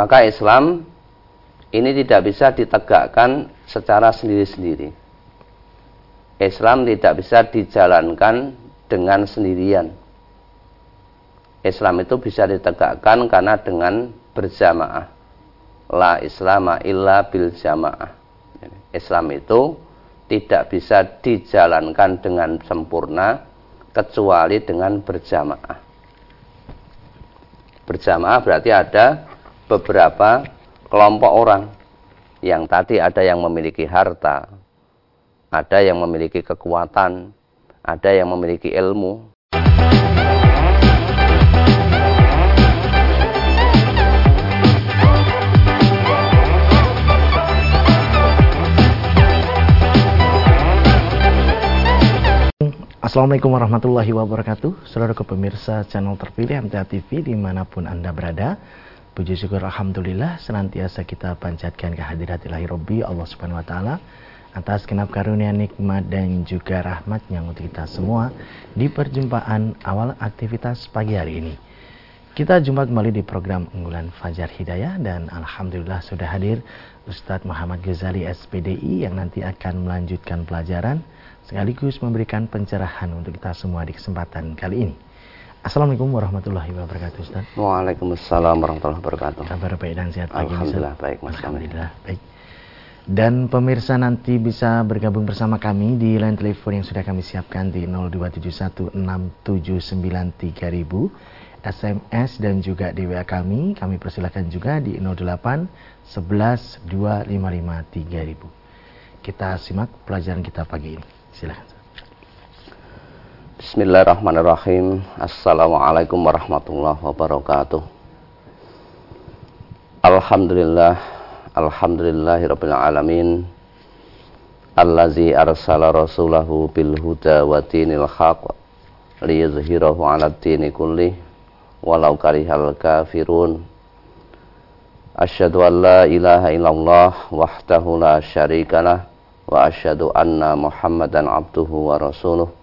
Maka Islam ini tidak bisa ditegakkan secara sendiri-sendiri. Islam tidak bisa dijalankan dengan sendirian. Islam itu bisa ditegakkan karena dengan berjamaah. La islama illa bil jamaah. Islam itu tidak bisa dijalankan dengan sempurna kecuali dengan berjamaah. Berjamaah berarti ada beberapa kelompok orang yang tadi ada yang memiliki harta, ada yang memiliki kekuatan, ada yang memiliki ilmu. Assalamualaikum warahmatullahi wabarakatuh Saudara pemirsa channel terpilih MTA TV di mana pun Anda berada Puji syukur Alhamdulillah senantiasa kita panjatkan kehadirat ilahi Robbi Allah subhanahu wa ta'ala atas kenap karunia nikmat dan juga rahmatnya untuk kita semua di perjumpaan awal aktivitas pagi hari ini. Kita jumpa kembali di program unggulan Fajar Hidayah dan Alhamdulillah sudah hadir Ustadz Muhammad Ghazali SPDI yang nanti akan melanjutkan pelajaran sekaligus memberikan pencerahan untuk kita semua di kesempatan kali ini. Assalamualaikum warahmatullahi wabarakatuh Ustaz. Waalaikumsalam warahmatullahi wabarakatuh. Kabar baik dan sehat pagi Alhamdulillah Ustaz. baik Mas Alhamdulillah baik. Dan pemirsa nanti bisa bergabung bersama kami di line telepon yang sudah kami siapkan di 02716793000 SMS dan juga di WA kami. Kami persilakan juga di 08 11 255 3000. Kita simak pelajaran kita pagi ini. Silakan. Bismillahirrahmanirrahim. Assalamualaikum warahmatullahi wabarakatuh. Alhamdulillah Alhamdulillahirabbil alamin allazi arsala rasulahu bil huda wa dinil haq liyuzhirahu 'ala dini kulli walau karihal kafirun Asyhadu an la ilaha illallah wahdahu la syarikalah wa anna Muhammadan abduhu wa rasuluh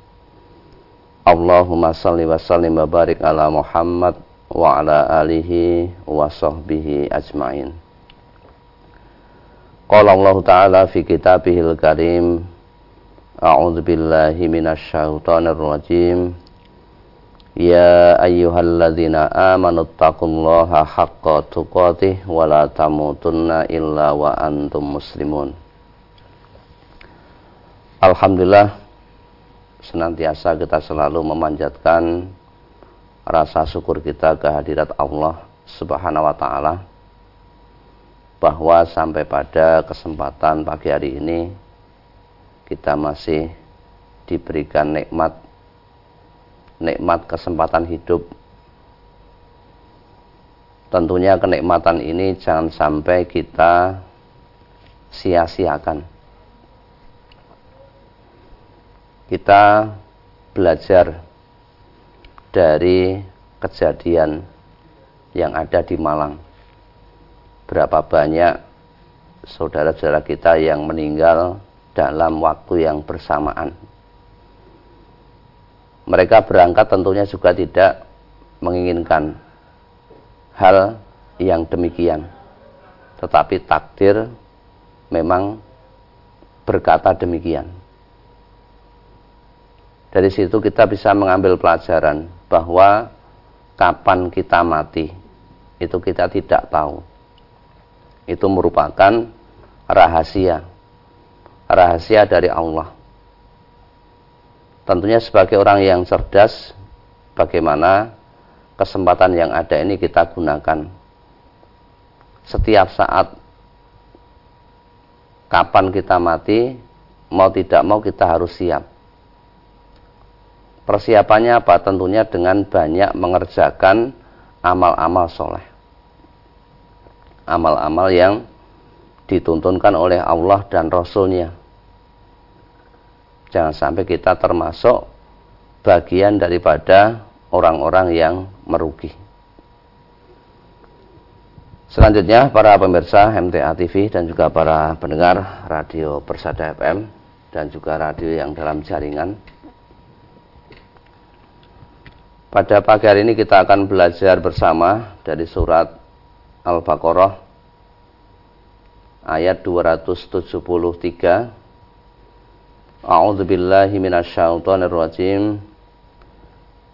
Allahumma salli wa sallim wa barik ala Muhammad wa ala alihi wa sahbihi ajmain. Qala Allah Ta'ala fi kitabihil karim A'udzu billahi minasyaitonir rajim. Ya ayyuhalladzina amanu taqullaha haqqa tuqatih wa la tamutunna illa wa antum muslimun. Alhamdulillah senantiasa kita selalu memanjatkan rasa syukur kita kehadirat Allah Subhanahu wa taala bahwa sampai pada kesempatan pagi hari ini kita masih diberikan nikmat nikmat kesempatan hidup. Tentunya kenikmatan ini jangan sampai kita sia-siakan kita belajar dari kejadian yang ada di Malang berapa banyak saudara-saudara kita yang meninggal dalam waktu yang bersamaan. Mereka berangkat tentunya juga tidak menginginkan hal yang demikian. Tetapi takdir memang berkata demikian. Dari situ kita bisa mengambil pelajaran bahwa kapan kita mati itu kita tidak tahu. Itu merupakan rahasia. Rahasia dari Allah. Tentunya sebagai orang yang cerdas bagaimana kesempatan yang ada ini kita gunakan. Setiap saat kapan kita mati mau tidak mau kita harus siap persiapannya apa tentunya dengan banyak mengerjakan amal-amal soleh amal-amal yang dituntunkan oleh Allah dan Rasulnya. Jangan sampai kita termasuk bagian daripada orang-orang yang merugi. Selanjutnya para pemirsa MTA TV dan juga para pendengar radio Persada FM dan juga radio yang dalam jaringan. Pada pagi hari ini kita akan belajar bersama dari surat Al-Baqarah ayat 273 A'udzu billahi minasyaitonir rajim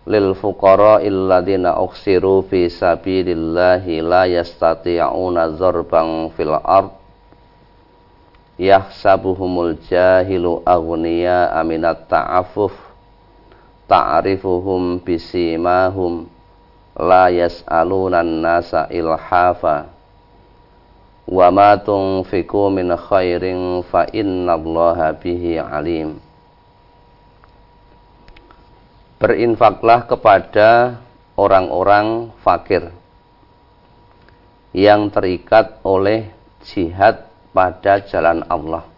lil fuqara illadzina ukhsiru fi sabilillahi la yastati'una zarban fil ard. Yahsabuhumul jahilu aghniya aminat ta'affuf ta'rifuhum bisimahum la yas'aluna nasa ilhafa wa ma tunfiqu min khairin fa innallaha bihi alim berinfaklah kepada orang-orang fakir yang terikat oleh jihad pada jalan Allah.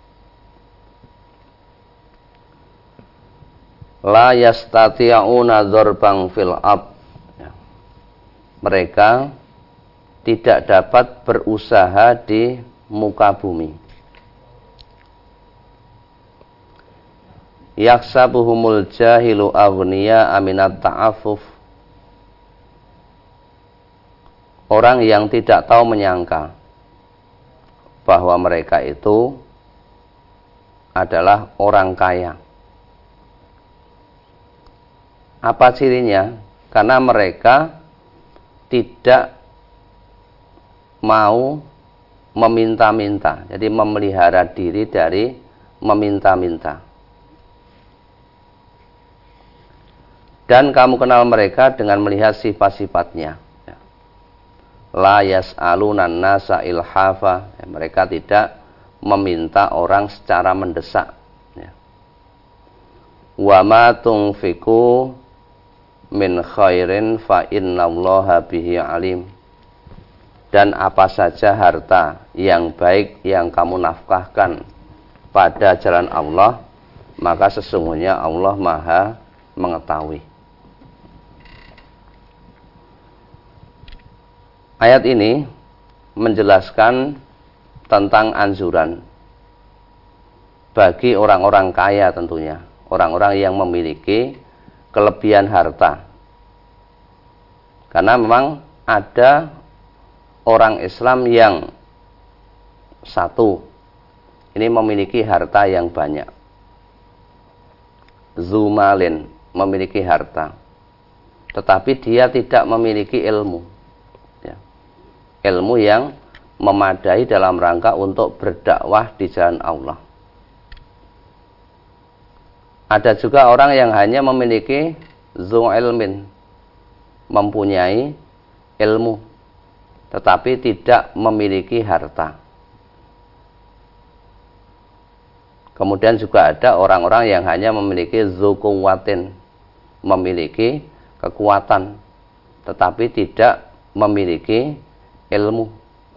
La yastati'una dzarbang fil ab. Ya. Mereka tidak dapat berusaha di muka bumi. yaksabuhumul jahilu aghniya aminat ta'afuf orang yang tidak tahu menyangka bahwa mereka itu adalah orang kaya apa cirinya karena mereka tidak mau meminta-minta jadi memelihara diri dari meminta-minta dan kamu kenal mereka dengan melihat sifat-sifatnya. Ya. La yas'alunan nasa ilhafa. Mereka tidak meminta orang secara mendesak. Ya. Wa ma tunfiku min khairin fa innallaha bihi alim. Dan apa saja harta yang baik yang kamu nafkahkan pada jalan Allah, maka sesungguhnya Allah Maha mengetahui. Ayat ini menjelaskan tentang anjuran bagi orang-orang kaya tentunya, orang-orang yang memiliki kelebihan harta. Karena memang ada orang Islam yang satu ini memiliki harta yang banyak. Zumalin memiliki harta. Tetapi dia tidak memiliki ilmu ilmu yang memadai dalam rangka untuk berdakwah di jalan Allah. Ada juga orang yang hanya memiliki zu ilmin, mempunyai ilmu, tetapi tidak memiliki harta. Kemudian juga ada orang-orang yang hanya memiliki zukuwatin, memiliki kekuatan, tetapi tidak memiliki ilmu,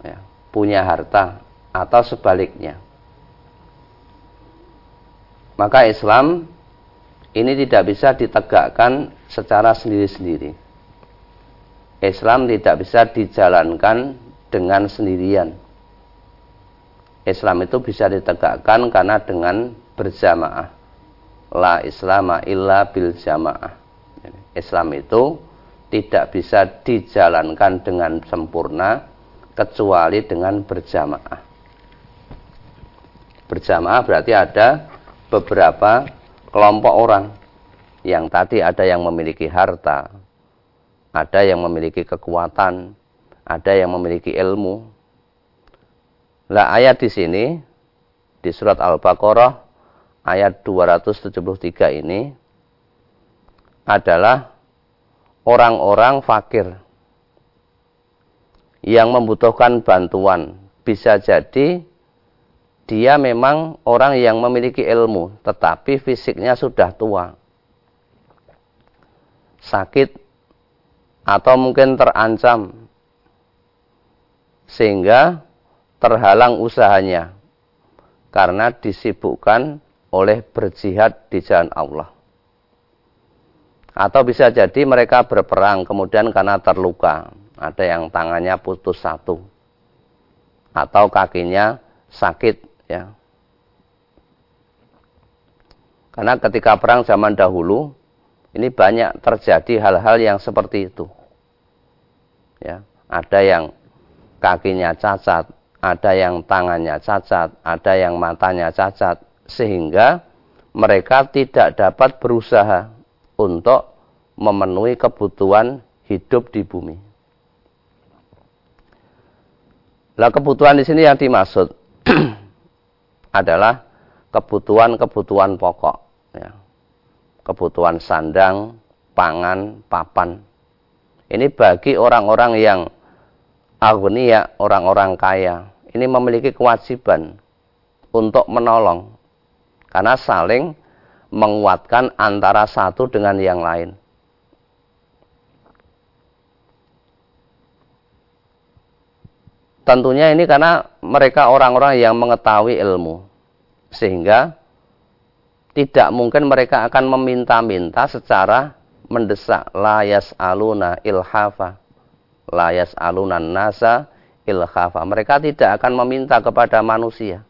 ya, punya harta, atau sebaliknya. Maka Islam ini tidak bisa ditegakkan secara sendiri-sendiri. Islam tidak bisa dijalankan dengan sendirian. Islam itu bisa ditegakkan karena dengan berjamaah. La islama illa bil jamaah. Islam itu tidak bisa dijalankan dengan sempurna kecuali dengan berjamaah. Berjamaah berarti ada beberapa kelompok orang yang tadi ada yang memiliki harta, ada yang memiliki kekuatan, ada yang memiliki ilmu. Lah ayat di sini di surat Al-Baqarah ayat 273 ini adalah orang-orang fakir yang membutuhkan bantuan. Bisa jadi dia memang orang yang memiliki ilmu, tetapi fisiknya sudah tua. Sakit atau mungkin terancam sehingga terhalang usahanya karena disibukkan oleh berjihad di jalan Allah. Atau bisa jadi mereka berperang kemudian karena terluka. Ada yang tangannya putus satu. Atau kakinya sakit ya. Karena ketika perang zaman dahulu ini banyak terjadi hal-hal yang seperti itu. Ya, ada yang kakinya cacat, ada yang tangannya cacat, ada yang matanya cacat, sehingga mereka tidak dapat berusaha untuk memenuhi kebutuhan hidup di bumi. Nah, kebutuhan di sini yang dimaksud adalah kebutuhan-kebutuhan pokok, ya. kebutuhan sandang, pangan, papan. Ini bagi orang-orang yang agnia, orang-orang kaya. Ini memiliki kewajiban untuk menolong karena saling menguatkan antara satu dengan yang lain. Tentunya ini karena mereka orang-orang yang mengetahui ilmu. Sehingga tidak mungkin mereka akan meminta-minta secara mendesak. Layas aluna ilhafa. Layas alunan nasa ilhafa. Mereka tidak akan meminta kepada manusia.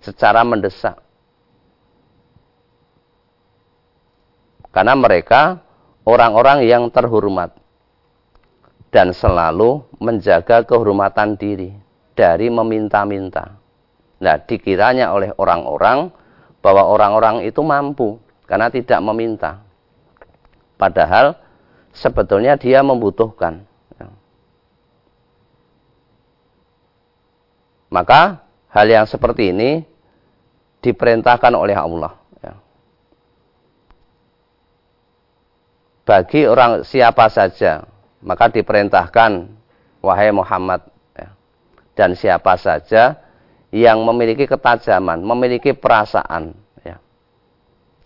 Secara mendesak. Karena mereka orang-orang yang terhormat dan selalu menjaga kehormatan diri dari meminta-minta. Nah, dikiranya oleh orang-orang bahwa orang-orang itu mampu karena tidak meminta. Padahal sebetulnya dia membutuhkan. Maka hal yang seperti ini diperintahkan oleh Allah. bagi orang siapa saja maka diperintahkan wahai Muhammad ya, dan siapa saja yang memiliki ketajaman, memiliki perasaan ya,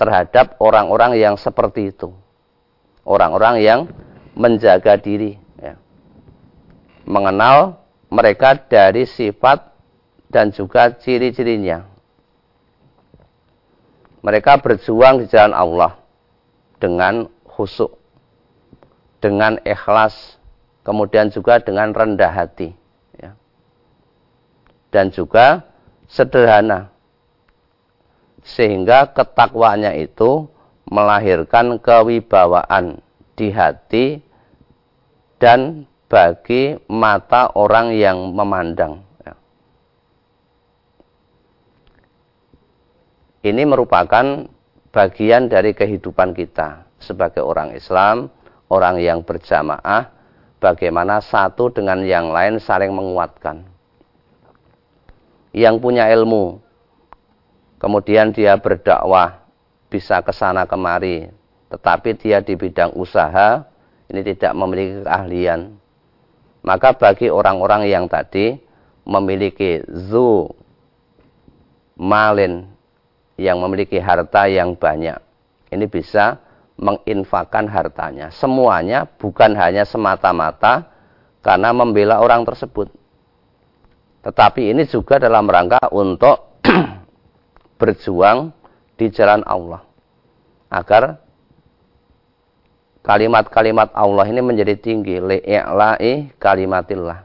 terhadap orang-orang yang seperti itu, orang-orang yang menjaga diri, ya, mengenal mereka dari sifat dan juga ciri-cirinya. Mereka berjuang di jalan Allah dengan khusuk, dengan ikhlas, kemudian juga dengan rendah hati. Ya. Dan juga sederhana. Sehingga ketakwaannya itu melahirkan kewibawaan di hati dan bagi mata orang yang memandang. Ya. Ini merupakan bagian dari kehidupan kita sebagai orang Islam, orang yang berjamaah, bagaimana satu dengan yang lain saling menguatkan. Yang punya ilmu, kemudian dia berdakwah, bisa ke sana kemari, tetapi dia di bidang usaha, ini tidak memiliki keahlian. Maka bagi orang-orang yang tadi memiliki zu malin yang memiliki harta yang banyak, ini bisa menginfakkan hartanya. Semuanya bukan hanya semata-mata karena membela orang tersebut. Tetapi ini juga dalam rangka untuk berjuang di jalan Allah. Agar kalimat-kalimat Allah ini menjadi tinggi. Li'i'la'i kalimatillah.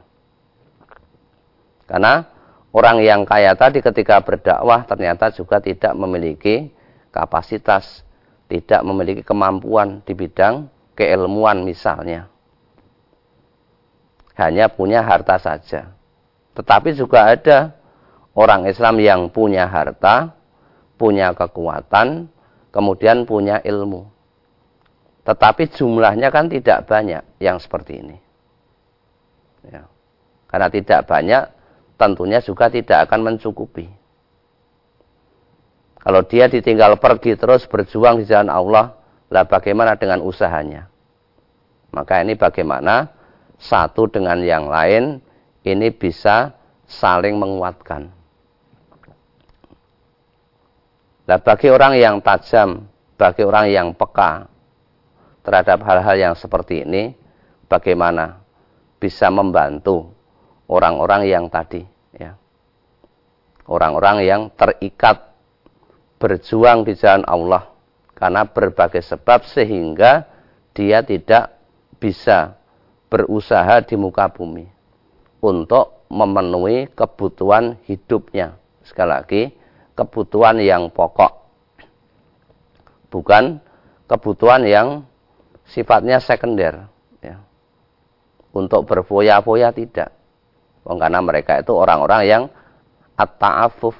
Karena orang yang kaya tadi ketika berdakwah ternyata juga tidak memiliki kapasitas tidak memiliki kemampuan di bidang keilmuan misalnya. Hanya punya harta saja. Tetapi juga ada orang Islam yang punya harta, punya kekuatan, kemudian punya ilmu. Tetapi jumlahnya kan tidak banyak yang seperti ini. Ya. Karena tidak banyak, tentunya juga tidak akan mencukupi. Kalau dia ditinggal pergi terus berjuang di jalan Allah, lah bagaimana dengan usahanya? Maka ini bagaimana satu dengan yang lain ini bisa saling menguatkan. Nah, bagi orang yang tajam, bagi orang yang peka terhadap hal-hal yang seperti ini, bagaimana bisa membantu orang-orang yang tadi, ya, orang-orang yang terikat berjuang di jalan Allah karena berbagai sebab sehingga dia tidak bisa berusaha di muka bumi untuk memenuhi kebutuhan hidupnya. Sekali lagi, kebutuhan yang pokok. Bukan kebutuhan yang sifatnya sekunder. Ya. Untuk berfoya-foya tidak. karena mereka itu orang-orang yang at-ta'afuf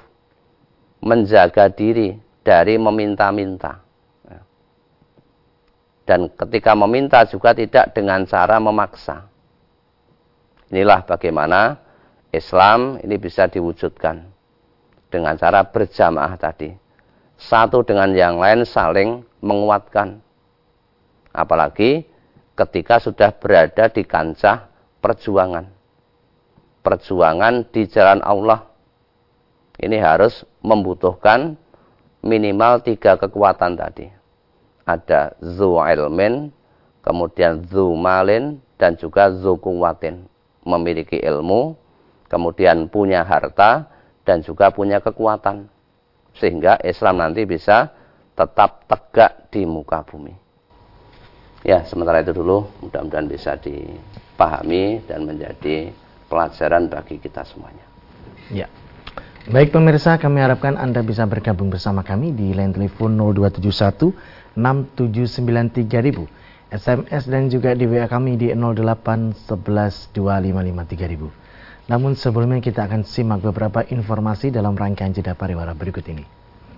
menjaga diri dari meminta-minta. Ya. Dan ketika meminta juga tidak dengan cara memaksa. Inilah bagaimana Islam ini bisa diwujudkan dengan cara berjamaah tadi. Satu dengan yang lain saling menguatkan. Apalagi ketika sudah berada di kancah perjuangan. Perjuangan di jalan Allah. Ini harus membutuhkan minimal tiga kekuatan tadi. Ada zu ilmin, kemudian zu malin, dan juga zu kuwatin. Memiliki ilmu, kemudian punya harta, dan juga punya kekuatan. Sehingga Islam nanti bisa tetap tegak di muka bumi. Ya, sementara itu dulu mudah-mudahan bisa dipahami dan menjadi pelajaran bagi kita semuanya. Ya. Baik pemirsa, kami harapkan Anda bisa bergabung bersama kami di line telepon 0271 6793000, SMS dan juga di WA kami di 0811 255 Namun sebelumnya kita akan simak beberapa informasi dalam rangkaian jeda pariwara berikut ini.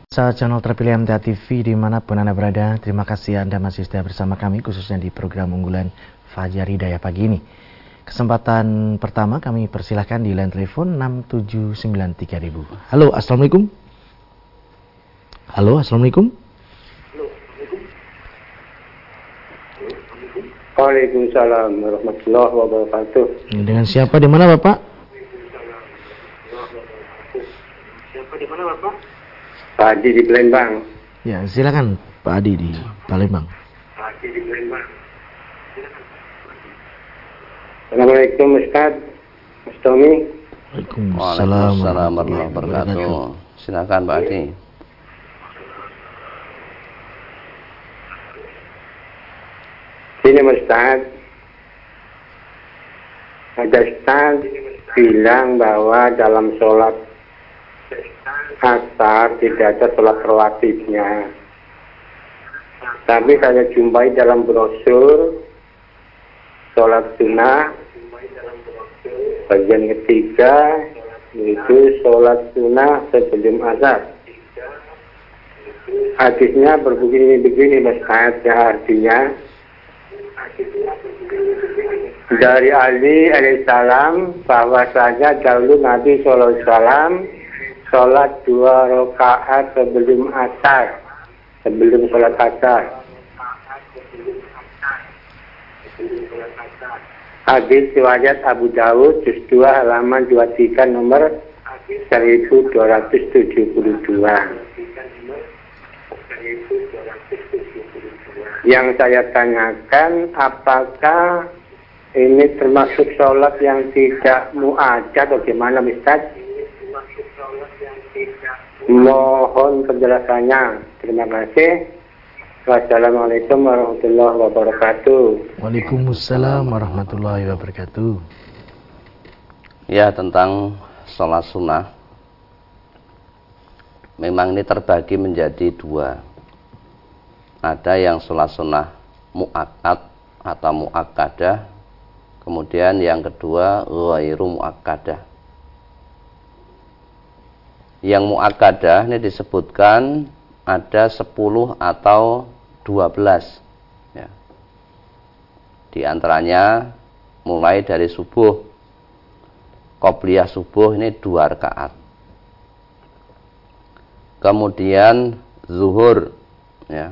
Saat channel terpilih MTA TV di mana pun Anda berada, terima kasih Anda masih setia bersama kami khususnya di program unggulan Fajar Hidayah pagi ini. Kesempatan pertama kami persilahkan di line telepon 6793000. Halo, Assalamualaikum. Halo, Assalamualaikum. Waalaikumsalam warahmatullahi wabarakatuh. Dengan siapa di mana Bapak? Siapa di mana Bapak? Pak Adi di Palembang. Ya, silakan Pak Adi di Palembang. Pak Adi di Palembang. Assalamualaikum Ustaz. Mas Tommy. Waalaikumsalam warahmatullahi wabarakatuh. Silakan Pak Adi. Ini Ustaz. Ada Ustaz bilang bahwa dalam sholat asar tidak ada sholat rawatibnya. Tapi saya jumpai dalam brosur sholat sunnah Bagian ketiga yaitu sholat sunnah sebelum azan. Hadisnya berbunyi begini Mas ya artinya dari Ali alaihissalam bahwasanya dahulu Nabi Shallallahu Alaihi sholat dua rakaat sebelum asar sebelum sholat asar Hadis riwayat Abu Dawud juz 2 halaman 23 nomor 1272. Yang saya tanyakan apakah ini termasuk sholat yang tidak muajat atau gimana Ustaz? Mohon penjelasannya. Terima kasih. Wassalamualaikum warahmatullahi wabarakatuh. Waalaikumsalam warahmatullahi wabarakatuh. Ya tentang sholat sunnah Memang ini terbagi menjadi dua Ada yang sholat sunnah mu'akad atau mu'akadah Kemudian yang kedua ghairu mu'akadah Yang mu'akadah ini disebutkan ada 10 atau 12 ya. di antaranya mulai dari subuh. Qobliyah subuh ini dua rakaat. Kemudian zuhur. Ya.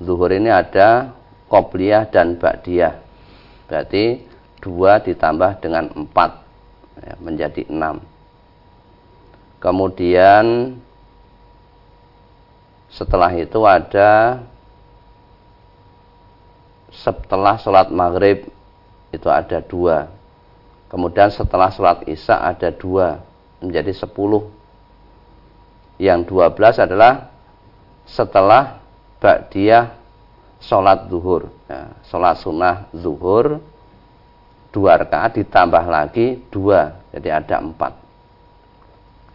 Zuhur ini ada Qobliyah dan Ba'diyah. Berarti dua ditambah dengan empat. Ya, menjadi enam. Kemudian setelah itu ada setelah sholat maghrib itu ada dua. Kemudian setelah sholat isya ada dua. Menjadi sepuluh. Yang dua belas adalah setelah ba'diyah sholat zuhur. Ya, sholat sunnah zuhur. Dua rakaat ditambah lagi dua. Jadi ada empat.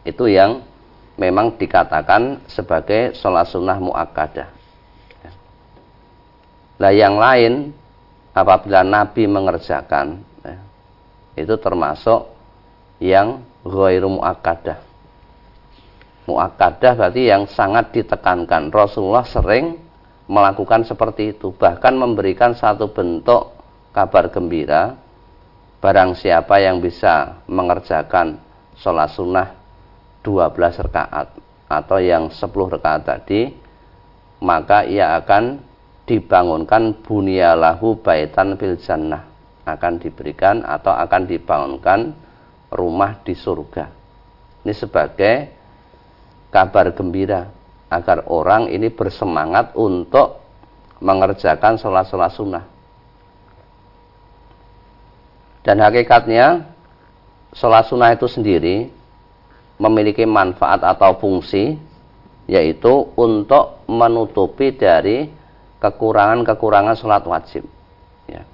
Itu yang memang dikatakan sebagai sholat sunnah mu'akkadah. Nah yang lain apabila Nabi mengerjakan ya, itu termasuk yang ghairu muakkadah. Muakkadah berarti yang sangat ditekankan. Rasulullah sering melakukan seperti itu, bahkan memberikan satu bentuk kabar gembira barang siapa yang bisa mengerjakan sholat sunnah 12 rakaat atau yang 10 rakaat tadi maka ia akan dibangunkan bunyalahu baitan fil jannah akan diberikan atau akan dibangunkan rumah di surga ini sebagai kabar gembira agar orang ini bersemangat untuk mengerjakan sholat-sholat sunnah. Dan hakikatnya sholat sunnah itu sendiri memiliki manfaat atau fungsi yaitu untuk menutupi dari kekurangan-kekurangan sholat wajib. Ya.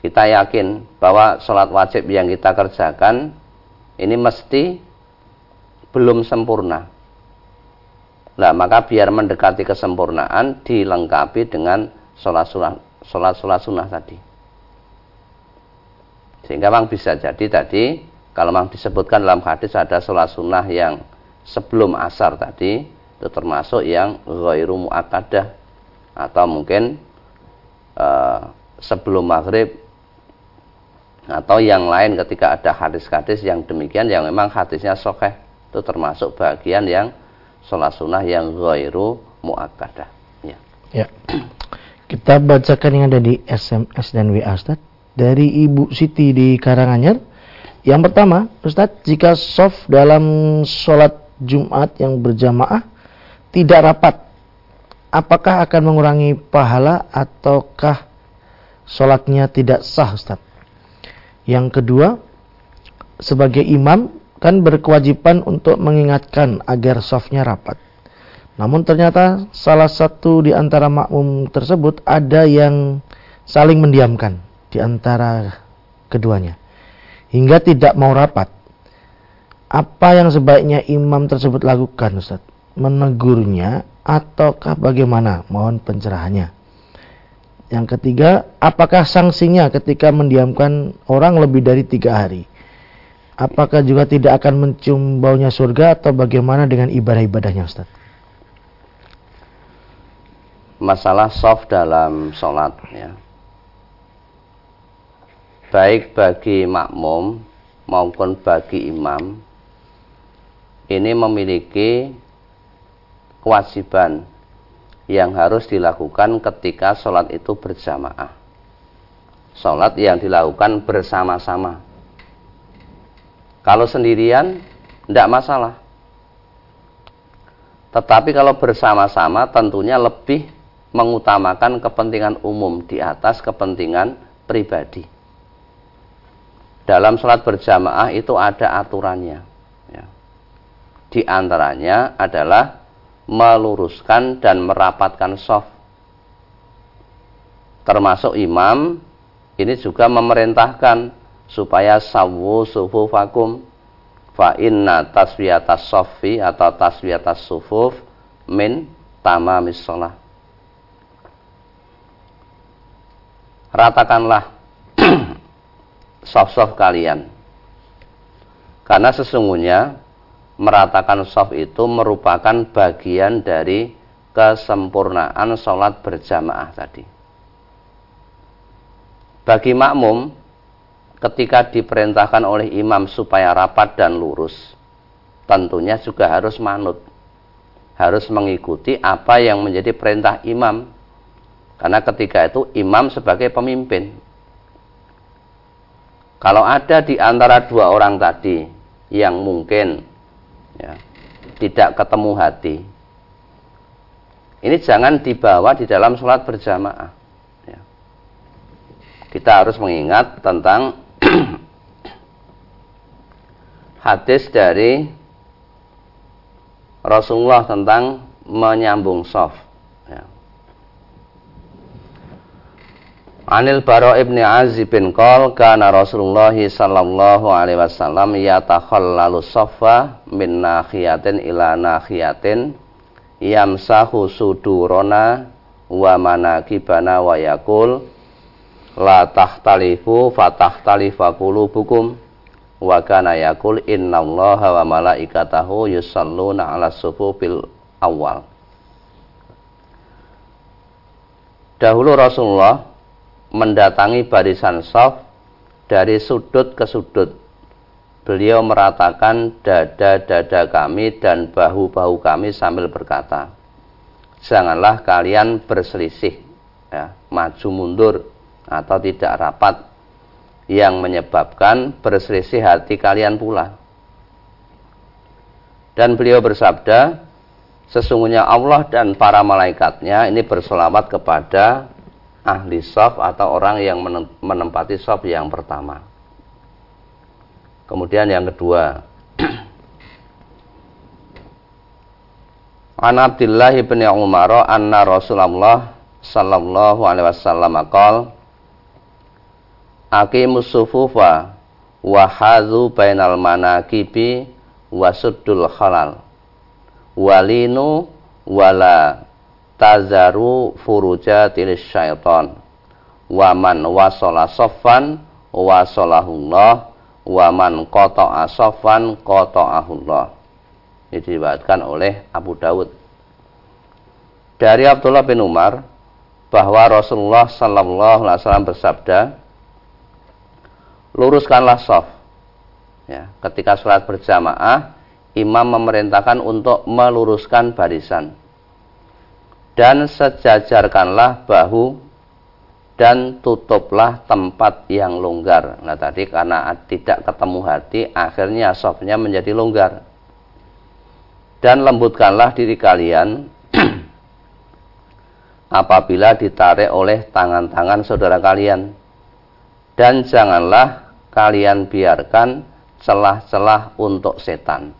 Kita yakin bahwa sholat wajib yang kita kerjakan ini mesti belum sempurna Nah, maka biar mendekati kesempurnaan dilengkapi dengan sholat sholat sunnah tadi. Sehingga memang bisa jadi tadi kalau memang disebutkan dalam hadis ada sholat sunnah yang sebelum asar tadi itu termasuk yang ghairu muakkadah atau mungkin uh, sebelum maghrib atau yang lain ketika ada hadis-hadis yang demikian yang memang hadisnya sokeh itu termasuk bagian yang sholat sunnah yang ghairu muakkadah. Ya. ya. Kita bacakan yang ada di SMS dan WA Ustaz dari Ibu Siti di Karanganyar. Yang pertama, Ustaz, jika soft dalam sholat Jumat yang berjamaah tidak rapat, apakah akan mengurangi pahala ataukah sholatnya tidak sah Ustaz? Yang kedua, sebagai imam kan berkewajiban untuk mengingatkan agar softnya rapat. Namun ternyata salah satu di antara makmum tersebut ada yang saling mendiamkan di antara keduanya hingga tidak mau rapat. Apa yang sebaiknya imam tersebut lakukan Ustaz? Menegurnya ataukah bagaimana? Mohon pencerahannya. Yang ketiga, apakah sanksinya ketika mendiamkan orang lebih dari tiga hari? apakah juga tidak akan mencium baunya surga atau bagaimana dengan ibadah-ibadahnya Ustaz? Masalah soft dalam sholat ya. Baik bagi makmum maupun bagi imam ini memiliki kewajiban yang harus dilakukan ketika sholat itu berjamaah. Sholat yang dilakukan bersama-sama kalau sendirian, tidak masalah. Tetapi kalau bersama-sama tentunya lebih mengutamakan kepentingan umum di atas kepentingan pribadi. Dalam sholat berjamaah itu ada aturannya. Ya. Di antaranya adalah meluruskan dan merapatkan soft. Termasuk imam ini juga memerintahkan supaya sawu sufufakum fa inna taswiyatas sofi atau taswiyatas sufuf min tamamis sholah ratakanlah soft-soft kalian karena sesungguhnya meratakan soft itu merupakan bagian dari kesempurnaan sholat berjamaah tadi bagi makmum ketika diperintahkan oleh imam supaya rapat dan lurus, tentunya juga harus manut. Harus mengikuti apa yang menjadi perintah imam. Karena ketika itu imam sebagai pemimpin. Kalau ada di antara dua orang tadi yang mungkin ya, tidak ketemu hati, ini jangan dibawa di dalam sholat berjamaah. Ya. Kita harus mengingat tentang hadis dari Rasulullah tentang menyambung soft. Ya. Anil Baro ibni Azib bin Qol kana Rasulullah sallallahu alaihi wasallam yatakhallalu sofa min nakhiyatin ila nakhiyatin yamsahu sudurona wa manakibana wa yakul la tahtalifu fatahtalifa qulubukum wa kana yaqul innallaha wa malaikatahu yusalluna 'alas sufufil awal. Dahulu Rasulullah mendatangi barisan saf dari sudut ke sudut. Beliau meratakan dada-dada kami dan bahu-bahu kami sambil berkata, Janganlah kalian berselisih, ya, maju mundur atau tidak rapat yang menyebabkan berselisih hati kalian pula. Dan beliau bersabda, sesungguhnya Allah dan para malaikatnya ini bersolawat kepada ahli sof atau orang yang menempati sof yang pertama. Kemudian yang kedua, An Abdullah bin Umar anna Rasulullah sallallahu alaihi wasallam qala aqimus sufufa wa hadzu bainal manakibi wa suddul halal walinu wala tazaru furuja tilis syaiton waman wasala soffan wasolahullah waman qata'a soffan qata'ahullah ini diriwayatkan oleh Abu Dawud dari Abdullah bin Umar bahwa Rasulullah sallallahu alaihi wasallam bersabda luruskanlah soft. Ya, ketika sholat berjamaah, imam memerintahkan untuk meluruskan barisan. Dan sejajarkanlah bahu dan tutuplah tempat yang longgar. Nah tadi karena tidak ketemu hati, akhirnya softnya menjadi longgar. Dan lembutkanlah diri kalian apabila ditarik oleh tangan-tangan saudara kalian dan janganlah kalian biarkan celah-celah untuk setan.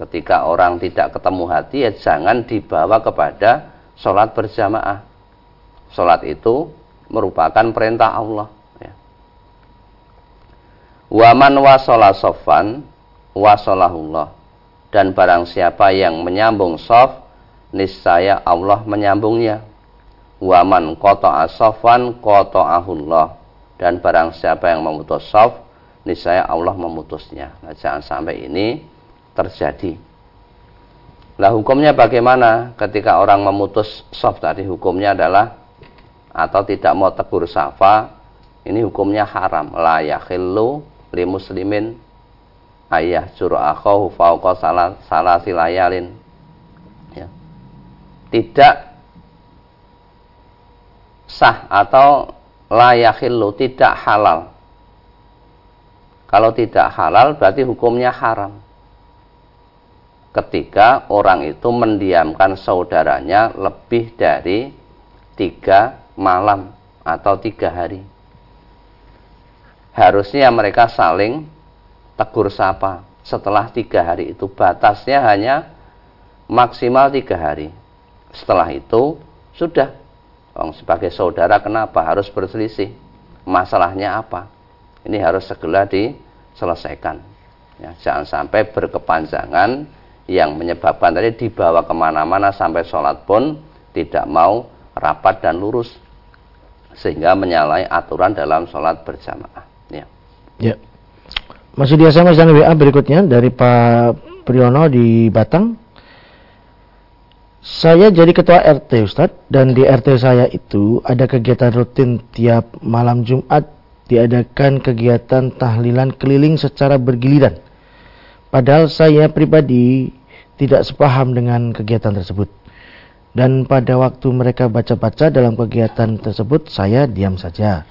Ketika orang tidak ketemu hati, ya jangan dibawa kepada sholat berjamaah. Sholat itu merupakan perintah Allah. Ya. Waman wasola sofan wasolahullah. Dan barang siapa yang menyambung sof, niscaya Allah menyambungnya. Waman koto asofan koto ahullah dan barang siapa yang memutus soft niscaya Allah memutusnya nah, jangan sampai ini terjadi Nah hukumnya bagaimana ketika orang memutus soft tadi hukumnya adalah atau tidak mau tegur safa ini hukumnya haram la yakhillu li muslimin ayah akhahu fauqa salah salah silayalin ya. tidak sah atau layakillu tidak halal. Kalau tidak halal berarti hukumnya haram. Ketika orang itu mendiamkan saudaranya lebih dari tiga malam atau tiga hari. Harusnya mereka saling tegur sapa setelah tiga hari itu batasnya hanya maksimal tiga hari. Setelah itu sudah Orang sebagai saudara kenapa harus berselisih? Masalahnya apa? Ini harus segera diselesaikan. Ya, jangan sampai berkepanjangan yang menyebabkan tadi dibawa ke mana-mana sampai sholat pun tidak mau rapat dan lurus sehingga menyalahi aturan dalam sholat berjamaah. Ya. ya. Masih di SMS dan WA berikutnya dari Pak Priyono di Batang. Saya jadi ketua RT Ustadz dan di RT saya itu ada kegiatan rutin tiap malam Jumat diadakan kegiatan tahlilan keliling secara bergiliran. Padahal saya pribadi tidak sepaham dengan kegiatan tersebut. Dan pada waktu mereka baca-baca dalam kegiatan tersebut saya diam saja.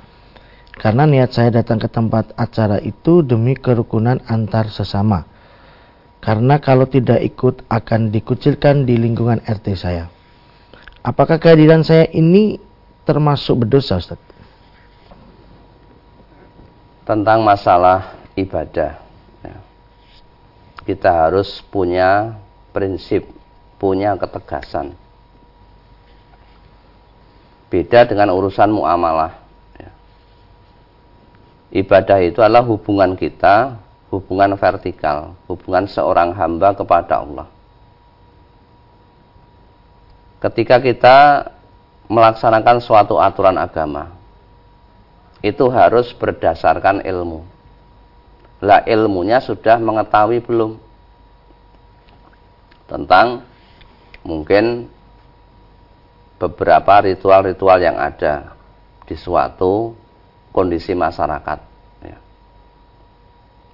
Karena niat saya datang ke tempat acara itu demi kerukunan antar sesama karena kalau tidak ikut akan dikucilkan di lingkungan RT saya. Apakah kehadiran saya ini termasuk berdosa Ustaz? Tentang masalah ibadah. Ya. Kita harus punya prinsip, punya ketegasan. Beda dengan urusan muamalah. Ya. Ibadah itu adalah hubungan kita hubungan vertikal, hubungan seorang hamba kepada Allah. Ketika kita melaksanakan suatu aturan agama, itu harus berdasarkan ilmu. lah ilmunya sudah mengetahui belum tentang mungkin beberapa ritual-ritual yang ada di suatu kondisi masyarakat. Ya.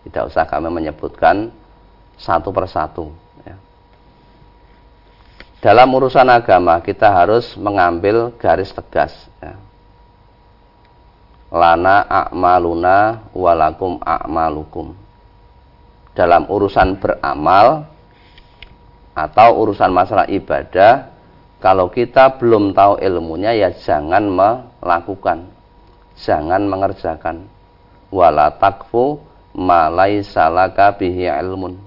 Tidak usah kami menyebutkan satu persatu. Ya. Dalam urusan agama kita harus mengambil garis tegas. Ya. Lana a'maluna walakum a'malukum. Dalam urusan beramal atau urusan masalah ibadah, kalau kita belum tahu ilmunya ya jangan melakukan. Jangan mengerjakan. Wala takfu ma laisa laka bihi ilmun.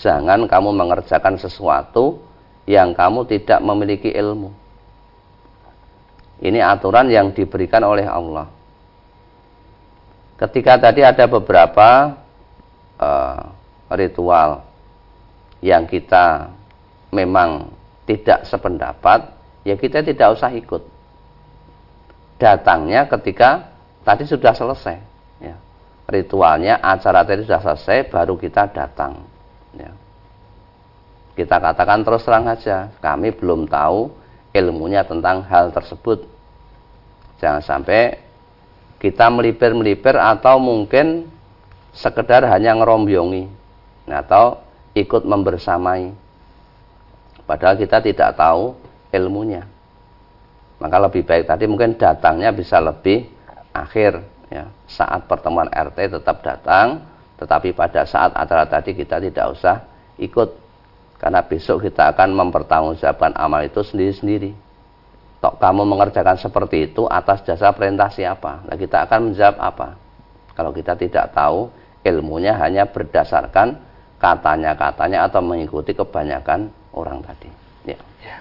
Jangan kamu mengerjakan sesuatu yang kamu tidak memiliki ilmu. Ini aturan yang diberikan oleh Allah. Ketika tadi ada beberapa uh, ritual yang kita memang tidak sependapat ya kita tidak usah ikut datangnya ketika tadi sudah selesai ya. ritualnya acara tadi sudah selesai baru kita datang ya. kita katakan terus terang saja kami belum tahu ilmunya tentang hal tersebut jangan sampai kita melipir-melipir atau mungkin sekedar hanya ngerombongi atau ikut membersamai padahal kita tidak tahu ilmunya maka lebih baik tadi mungkin datangnya bisa lebih akhir ya. Saat pertemuan RT tetap datang, tetapi pada saat acara tadi kita tidak usah ikut karena besok kita akan mempertanggungjawabkan amal itu sendiri-sendiri. Tok kamu mengerjakan seperti itu atas jasa perintah siapa? Nah, kita akan menjawab apa? Kalau kita tidak tahu ilmunya hanya berdasarkan katanya-katanya atau mengikuti kebanyakan orang tadi. Ya. ya.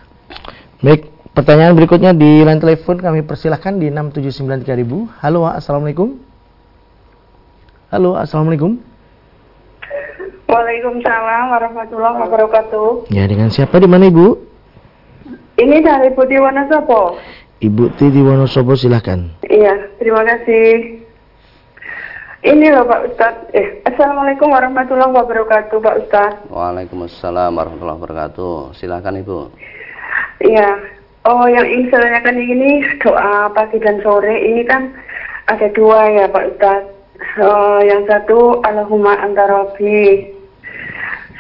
Baik, Pertanyaan berikutnya di line telepon kami persilahkan di 6793000. Halo, Assalamualaikum. Halo, Assalamualaikum. Waalaikumsalam warahmatullahi wabarakatuh. Ya, dengan siapa di mana Ibu? Ini dari Ibu di Wonosobo. Ibu Ti di Wonosobo silahkan. Iya, terima kasih. Ini loh Pak Ustadz. Eh, Assalamualaikum warahmatullahi wabarakatuh Pak Ustadz. Waalaikumsalam warahmatullahi wabarakatuh. Silahkan Ibu. Iya, Oh, yang ingin saya tanyakan ini doa pagi dan sore ini kan ada dua ya Pak Ustaz. Uh, yang satu Allahumma antarobi.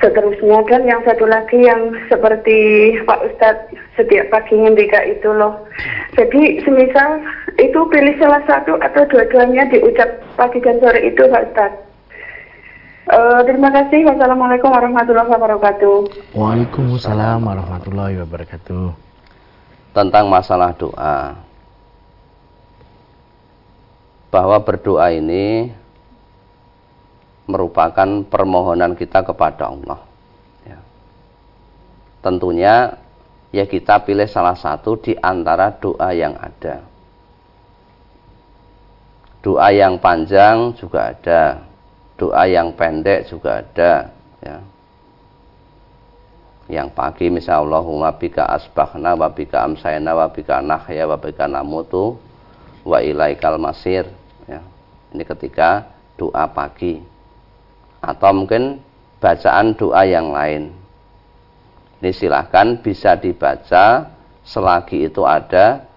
Seterusnya kan yang satu lagi yang seperti Pak Ustadz setiap pagi ngendika itu loh. Jadi semisal itu pilih salah satu atau dua-duanya diucap pagi dan sore itu Pak Ustadz. Uh, terima kasih. Wassalamualaikum warahmatullahi wabarakatuh. Waalaikumsalam warahmatullahi wabarakatuh tentang masalah doa. Bahwa berdoa ini merupakan permohonan kita kepada Allah. Ya. Tentunya ya kita pilih salah satu di antara doa yang ada. Doa yang panjang juga ada, doa yang pendek juga ada. Ya yang pagi misal Allahumma bika asbahna wa bika amsayna wa bika nahya wa bika namutu wa ilaikal masir ya. ini ketika doa pagi atau mungkin bacaan doa yang lain ini silahkan bisa dibaca selagi itu ada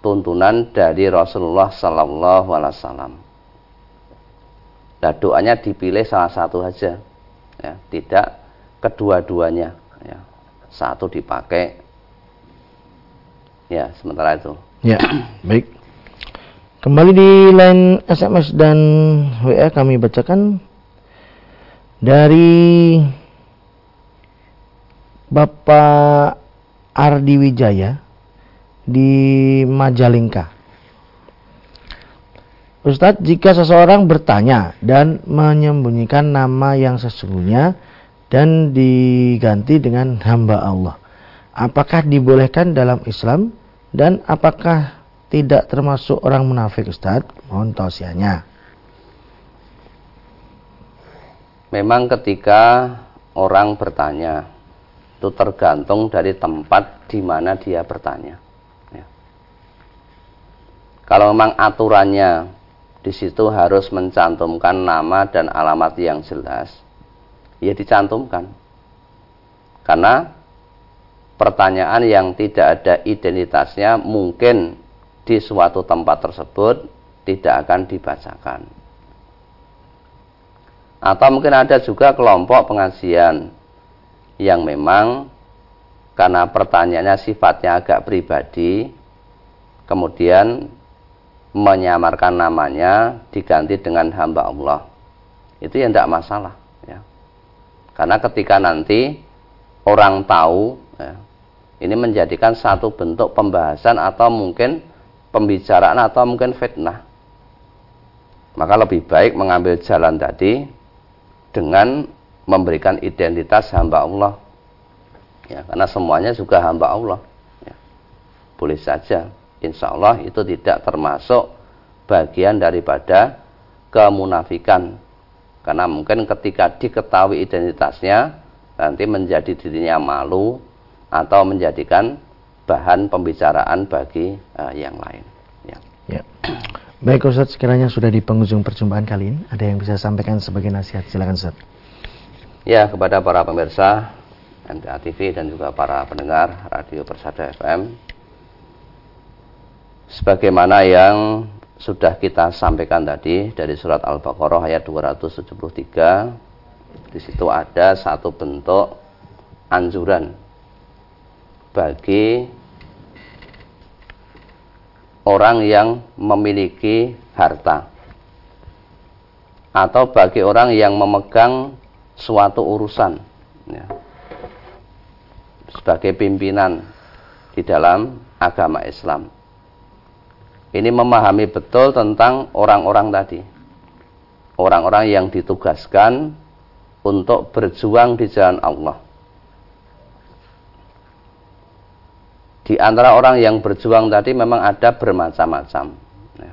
tuntunan dari Rasulullah Sallallahu Alaihi Wasallam. Nah doanya dipilih salah satu saja, ya, tidak kedua-duanya satu dipakai. Ya sementara itu. Ya baik. Kembali di line SMS dan WA kami bacakan. Dari Bapak Ardi Wijaya di Majalengka. Ustadz, jika seseorang bertanya dan menyembunyikan nama yang sesungguhnya, dan diganti dengan hamba Allah. Apakah dibolehkan dalam Islam dan apakah tidak termasuk orang munafik Ustaz? Mohon tausiahnya. Memang ketika orang bertanya itu tergantung dari tempat di mana dia bertanya. Kalau memang aturannya di situ harus mencantumkan nama dan alamat yang jelas, ya dicantumkan. Karena pertanyaan yang tidak ada identitasnya mungkin di suatu tempat tersebut tidak akan dibacakan. Atau mungkin ada juga kelompok pengajian yang memang karena pertanyaannya sifatnya agak pribadi, kemudian menyamarkan namanya diganti dengan hamba Allah. Itu yang tidak masalah. Ya. Karena ketika nanti orang tahu, ya, ini menjadikan satu bentuk pembahasan atau mungkin pembicaraan atau mungkin fitnah. Maka lebih baik mengambil jalan tadi dengan memberikan identitas hamba Allah. Ya, karena semuanya juga hamba Allah. Ya. Boleh saja, insya Allah itu tidak termasuk bagian daripada kemunafikan. Karena mungkin ketika diketahui identitasnya, nanti menjadi dirinya malu, atau menjadikan bahan pembicaraan bagi uh, yang lain. Ya. ya. Baik Ustaz, sekiranya sudah di penghujung perjumpaan kali ini, ada yang bisa sampaikan sebagai nasihat? Silakan Ustaz. Ya, kepada para pemirsa NTA TV dan juga para pendengar Radio Persada FM, sebagaimana yang sudah kita sampaikan tadi dari surat Al-Baqarah ayat 273, di situ ada satu bentuk anjuran bagi orang yang memiliki harta atau bagi orang yang memegang suatu urusan ya, sebagai pimpinan di dalam agama Islam. Ini memahami betul tentang orang-orang tadi. Orang-orang yang ditugaskan untuk berjuang di jalan Allah di antara orang yang berjuang tadi memang ada bermacam-macam. Ya.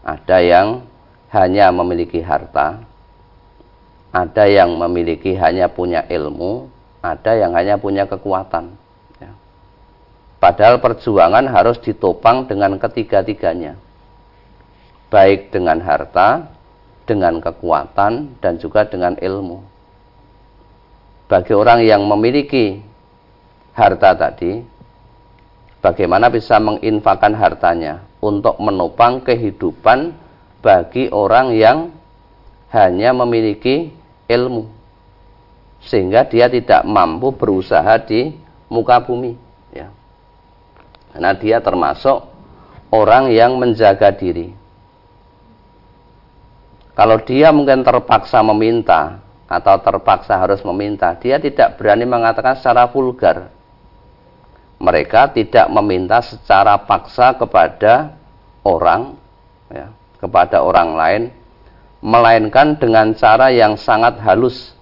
Ada yang hanya memiliki harta, ada yang memiliki hanya punya ilmu, ada yang hanya punya kekuatan. Padahal perjuangan harus ditopang dengan ketiga-tiganya, baik dengan harta, dengan kekuatan, dan juga dengan ilmu. Bagi orang yang memiliki harta tadi, bagaimana bisa menginfakkan hartanya untuk menopang kehidupan bagi orang yang hanya memiliki ilmu sehingga dia tidak mampu berusaha di muka bumi. Karena dia termasuk orang yang menjaga diri. Kalau dia mungkin terpaksa meminta atau terpaksa harus meminta dia tidak berani mengatakan secara vulgar. Mereka tidak meminta secara paksa kepada orang ya, kepada orang lain melainkan dengan cara yang sangat halus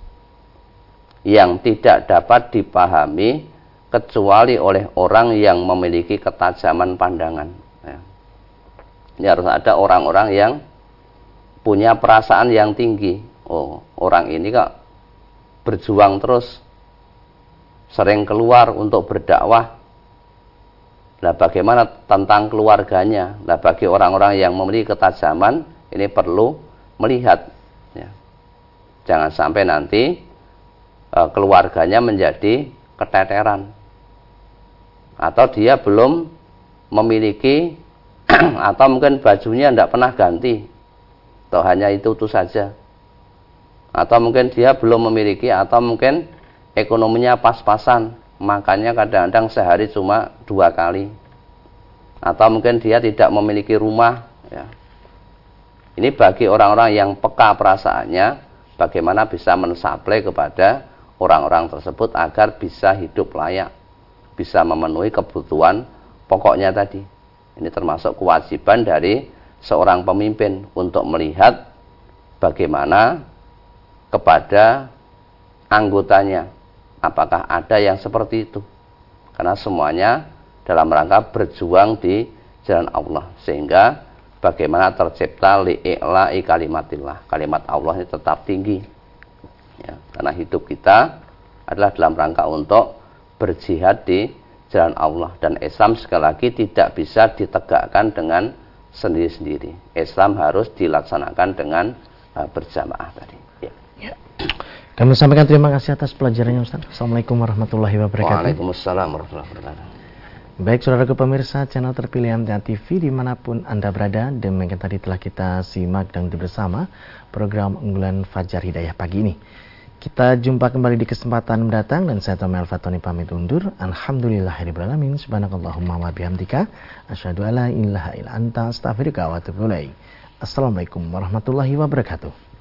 yang tidak dapat dipahami kecuali oleh orang yang memiliki ketajaman pandangan ya. ini harus ada orang-orang yang punya perasaan yang tinggi oh orang ini kok berjuang terus sering keluar untuk berdakwah Nah, bagaimana tentang keluarganya? Nah, bagi orang-orang yang memiliki ketajaman, ini perlu melihat. Ya. Jangan sampai nanti e, keluarganya menjadi keteteran. Atau dia belum memiliki, atau mungkin bajunya tidak pernah ganti. Atau hanya itu-itu saja. Atau mungkin dia belum memiliki, atau mungkin ekonominya pas-pasan makannya kadang-kadang sehari cuma dua kali atau mungkin dia tidak memiliki rumah ya. ini bagi orang-orang yang peka perasaannya bagaimana bisa mensuplai kepada orang-orang tersebut agar bisa hidup layak bisa memenuhi kebutuhan pokoknya tadi. Ini termasuk kewajiban dari seorang pemimpin untuk melihat bagaimana kepada anggotanya. Apakah ada yang seperti itu? Karena semuanya dalam rangka berjuang di jalan Allah. Sehingga bagaimana tercipta li'i'la'i kalimatillah. Kalimat Allah ini tetap tinggi. Ya, karena hidup kita adalah dalam rangka untuk berjihad di jalan Allah dan Islam sekali lagi tidak bisa ditegakkan dengan sendiri-sendiri. Islam harus dilaksanakan dengan uh, berjamaah tadi. Ya. ya. Kami sampaikan terima kasih atas pelajarannya Ustaz. Assalamualaikum warahmatullahi wabarakatuh. Waalaikumsalam warahmatullahi wabarakatuh. Baik saudara ke pemirsa channel terpilih MTA TV di mana pun Anda berada Demikian tadi telah kita simak dan bersama program unggulan Fajar Hidayah pagi ini Kita jumpa kembali di kesempatan mendatang dan saya Tommy Al-Fatoni pamit undur. Alhamdulillahirrahmanirrahim. Subhanakallahumma wa bihamdika. Asyadu ala ilaha ila anta astaghfirullah wa atubu Assalamualaikum warahmatullahi wabarakatuh